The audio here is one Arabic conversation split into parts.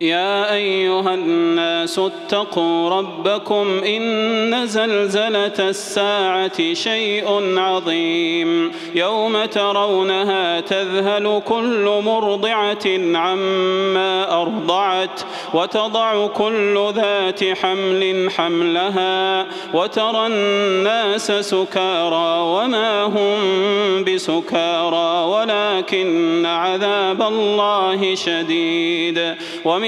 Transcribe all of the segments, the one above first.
يا أيها الناس اتقوا ربكم إن زلزلة الساعة شيء عظيم يوم ترونها تذهل كل مرضعة عما أرضعت وتضع كل ذات حمل حملها وترى الناس سكارى وما هم بسكارى ولكن عذاب الله شديد ومن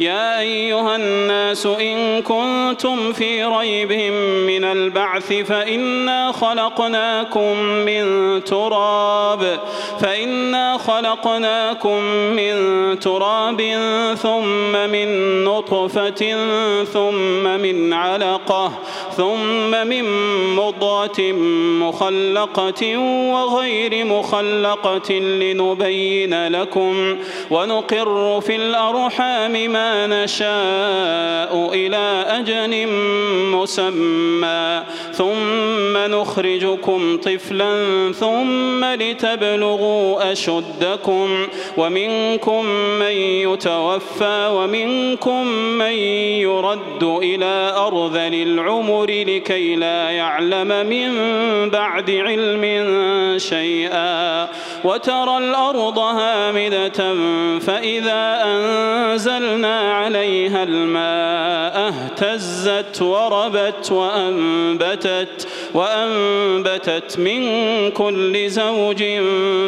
يا أيها الناس إن كنتم في ريب من البعث فإنا خلقناكم من تراب فإنا خلقناكم من تراب ثم من نطفة ثم من علقة ثم من مضغة مخلقة وغير مخلقة لنبين لكم ونقر في الأرحام ما نشاء إلى أجل مسمى. ثم نخرجكم طفلا ثم لتبلغوا أشدكم. ومنكم من يتوفى ومنكم من يرد إلى أرذل العمر لكي لا يعلم من بعد علم شيئا. وترى الأرض هامدة فإذا أنزلنا عليها الماء اهتزت وربت وأنبتت وأنبتت من كل زوج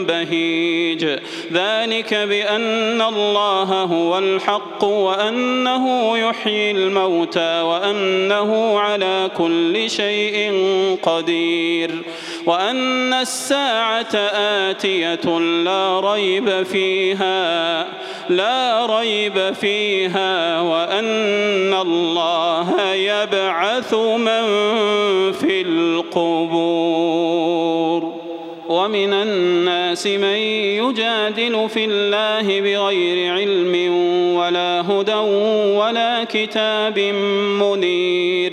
بهيج. ذلك بأن الله هو الحق وأنه يحيي الموتى وأنه على كل شيء قدير. وأن الساعة آتية لا ريب فيها لا ريب فيها وأن الله يبعث من في القبور. ومن الناس من يجادل في الله بغير علم ولا هدى ولا كتاب منير.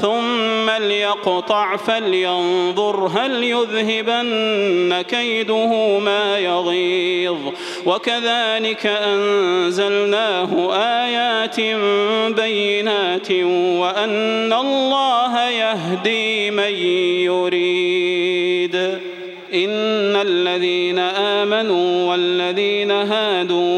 ثم ليقطع فلينظر هل يذهبن كيده ما يغيظ. وكذلك أنزلناه آيات بينات وأن الله يهدي من يريد. إن الذين آمنوا والذين هادوا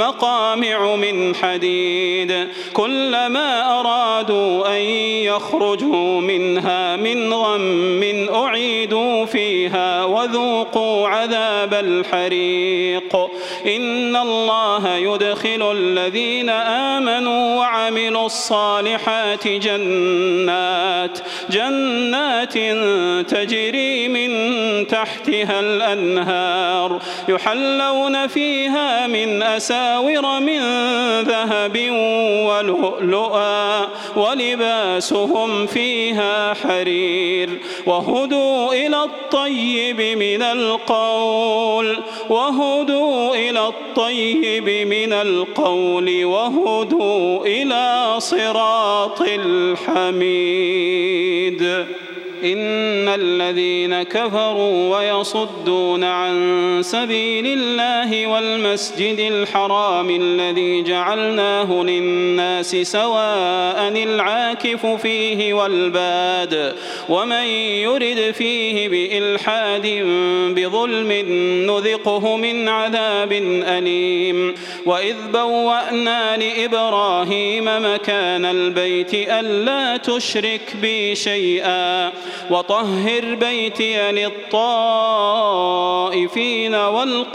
مقامع من حديد. كلما أرادوا أن يخرجوا منها من غم أعيدوا فيها وذوقوا عذاب الحريق. إن الله يدخل الذين آمنوا وعملوا الصالحات جنات جنات تجري من تحتها الأنهار يحلون فيها من أساور من ذهب ولؤلؤا. ولباسهم فيها حرير وهدوا إلى الطيب من القول وهدوا إلى الطيب من القول وهدوا إلى صراط الحميد إن الذين كفروا ويصدون عن سبيل الله والمسجد الحرام الذي جعلناه للناس سواء العاكف فيه والباد ومن يرد فيه بإلحاد بظلم نذقه من عذاب أليم وإذ بوأنا لإبراهيم مكان البيت ألا تشرك بي شيئا وطهر بيتي للطائفين والقائمين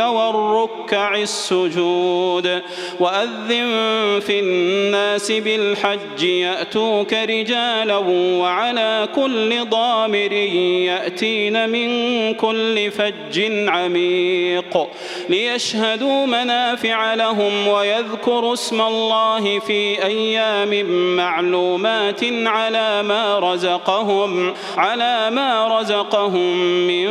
والركع السجود وأذن في الناس بالحج يأتوك رجالا وعلى كل ضامر يأتين من كل فج عميق ليشهدوا منافع لهم ويذكروا اسم الله في أيام معلومات على ما رزقهم على ما رزقهم من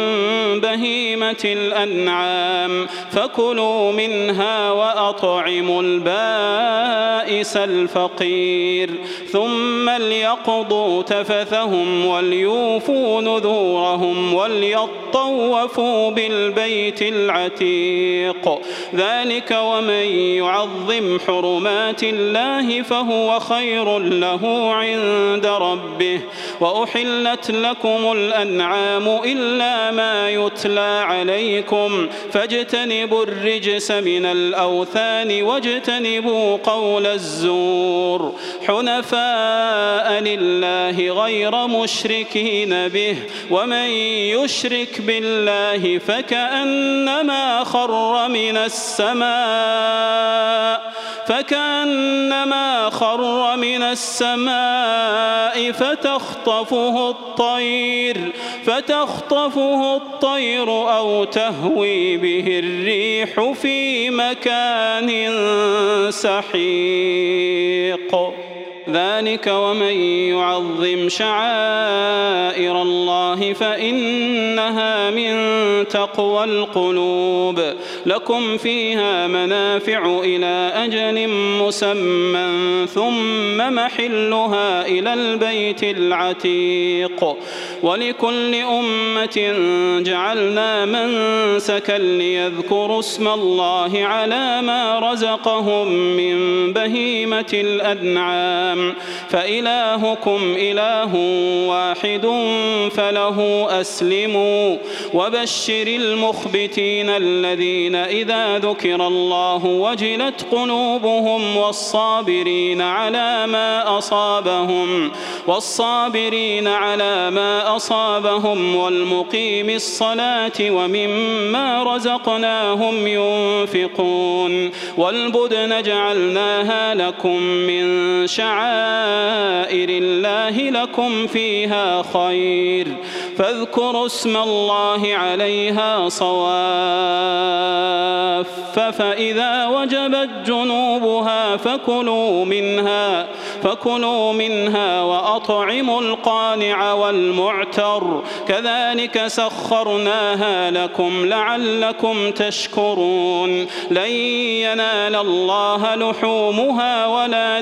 بهيمة الأنعام. فكلوا منها وأطعموا البائس الفقير. ثم ليقضوا تفثهم وليوفوا نذورهم وليطوفوا بالبيت العتيق. ذلك ومن يعظم حرمات الله فهو خير له عند ربه وأحلت لكم الأنعام إلا ما يتلى عليكم فاجتنبوا الرجس من الأوثان واجتنبوا قول الزور حنفاء لله غير مشركين به ومن يشرك بالله فكأنما خر من السماء فكأنما خر من السماء فتخطفه الطير فتخطفه الطير أو تهوي به الريح في مكان سحيق. ذلك ومن يعظم شعائر الله فإنها من تقوى القلوب. لكم فيها منافع إلى أجل مسمى ثم محلها إلى البيت العتيق. ولكل أمة جعلنا منسكا ليذكروا اسم الله على ما رزقهم من بهيمة الأنعام. الأنعام فإلهكم إله واحد فله أسلموا. وبشر المخبتين الذين إذا ذكر الله وجلت قلوبهم والصابرين على ما أصابهم والصابرين على ما أصابهم والمقيم الصلاة ومما رزقناهم ينفقون. والبدن جعلناها لكم من شعائر الله لكم فيها خير فاذكروا اسم الله عليها صواف فإذا وجبت جنوبها فكلوا منها فكلوا منها وأطعموا القانع والمعتر كذلك سخرناها لكم لعلكم تشكرون لن ينال الله لحومها ولا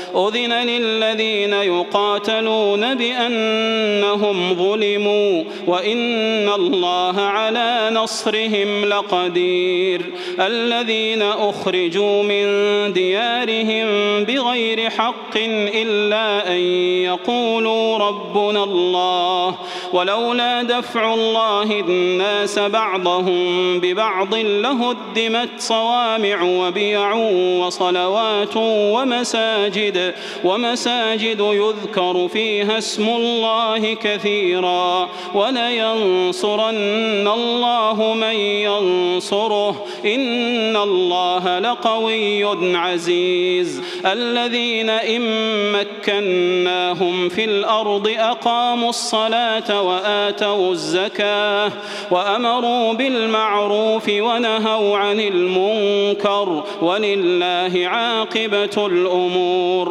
أذن للذين يقاتلون بأنهم ظلموا وإن الله على نصرهم لقدير الذين أخرجوا من ديارهم بغير حق إلا أن يقولوا ربنا الله ولولا دفع الله الناس بعضهم ببعض لهدمت صوامع وبيع وصلوات ومساجد ومساجد يذكر فيها اسم الله كثيرا ولينصرن الله من ينصره. إن الله لقوي عزيز. الذين إن مكناهم في الأرض أقاموا الصلاة وآتوا الزكاة وأمروا بالمعروف ونهوا عن المنكر. ولله عاقبة الأمور.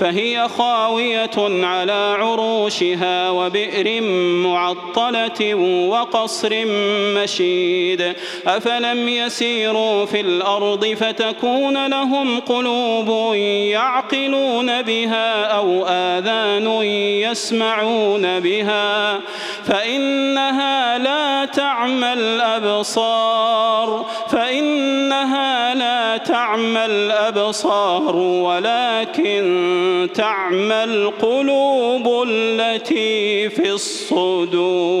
فهي خاوية على عروشها وبئر معطلة وقصر مشيد. أفلم يسيروا في الأرض فتكون لهم قلوب يعقلون بها أو آذان يسمعون بها. فإنها لا تعمى الأبصار فإنها لا تعمى الأبصار ولكن تعمى القلوب التي في الصدور.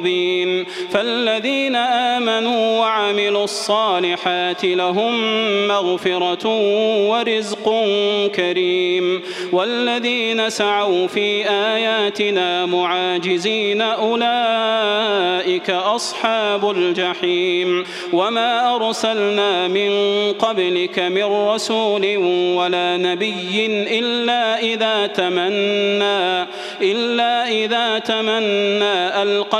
مبين. فالذين آمنوا وعملوا الصالحات لهم مغفرة ورزق كريم. والذين سعوا في آياتنا معاجزين أولئك أصحاب الجحيم. وما أرسلنا من قبلك من رسول ولا نبي إلا إذا تمنى إلا إذا تمنى ألقى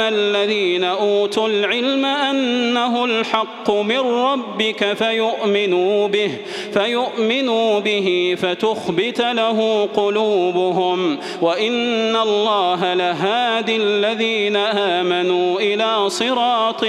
الذين أوتوا العلم أنه الحق من ربك فيؤمنوا به فيؤمنوا به فتخبت له قلوبهم. وإن الله لهادي الذين آمنوا إلى صراط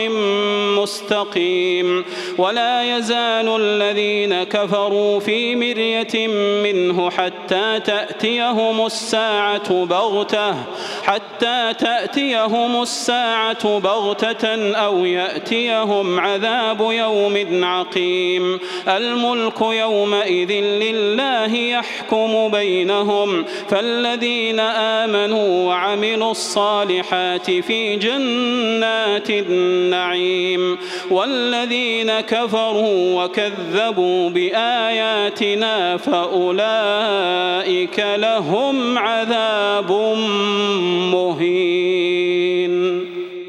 مستقيم. ولا يزال الذين كفروا في مرية منه حتى تأتيهم الساعة بغتة حتى تأتيهم الساعة بغتة أو يأتيهم عذاب يوم عقيم. الملك يومئذ لله يحكم بينهم. فالذين آمنوا وعملوا الصالحات في جنات النعيم. والذين كفروا وكذبوا بآياتنا فأولئك لهم عذاب مهين.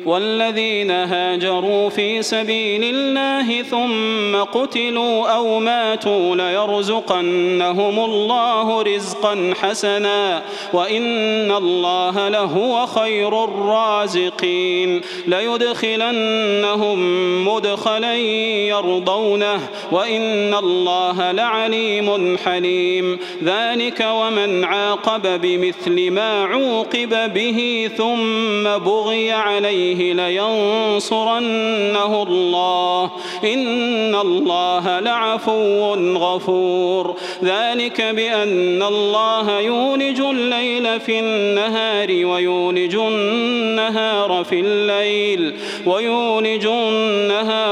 والذين هاجروا في سبيل الله ثم قتلوا أو ماتوا ليرزقنهم الله رزقا حسنا وإن الله لهو خير الرازقين ليدخلنهم مدخلا يرضونه وإن الله لعليم حليم ذلك ومن عاقب بمثل ما عوقب به ثم بغي عليه عليه لينصرنه الله. إن الله لعفو غفور. ذلك بأن الله يولج الليل في النهار ويولج النهار في الليل ويولج النهار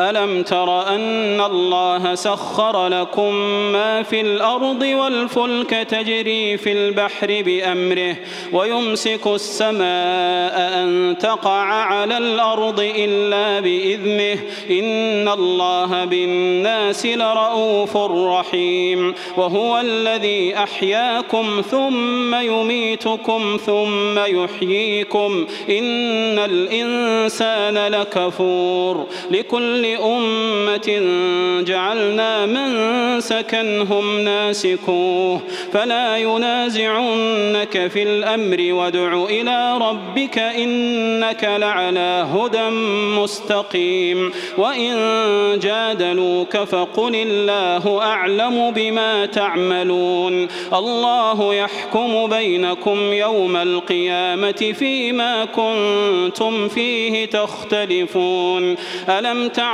ألم تر أن الله سخر لكم ما في الأرض والفلك تجري في البحر بأمره ويمسك السماء أن تقع على الأرض إلا بإذنه إن الله بالناس لرؤوف رحيم وهو الذي أحياكم ثم يميتكم ثم يحييكم إن الإنسان لكفور لكل كل أمة جعلنا من سكنهم ناسكوه فلا ينازعنك في الأمر وادع إلى ربك إنك لعلى هدى مستقيم. وإن جادلوك فقل الله أعلم بما تعملون. الله يحكم بينكم يوم القيامة فيما كنتم فيه تختلفون. ألم تعلم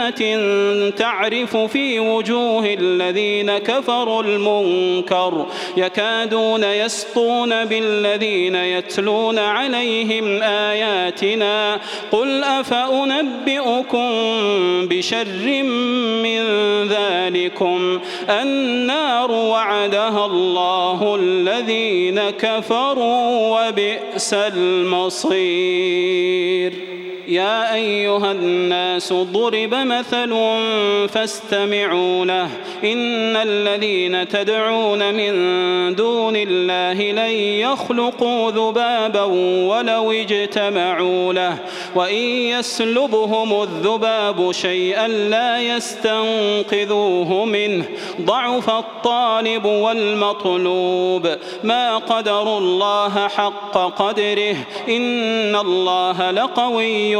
جنات تعرف في وجوه الذين كفروا المنكر. يكادون يسطون بالذين يتلون عليهم آياتنا. قل أفأنبئكم بشر من ذلكم؟ النار وعدها الله الذين كفروا وبئس المصير. يا أيها الناس ضرب مثل فاستمعوا له. إن الذين تدعون من دون الله لن يخلقوا ذبابا ولو اجتمعوا له. وإن يسلبهم الذباب شيئا لا يستنقذوه منه. ضعف الطالب والمطلوب. ما قدروا الله حق قدره. إن الله لقوي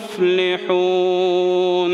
تفلحون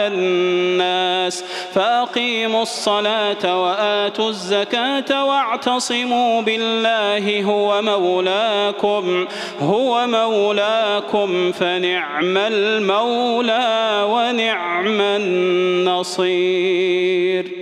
الناس فأقيموا الصلاة وآتوا الزكاة واعتصموا بالله هو مولاكم هو مولاكم فنعم المولى ونعم النصير.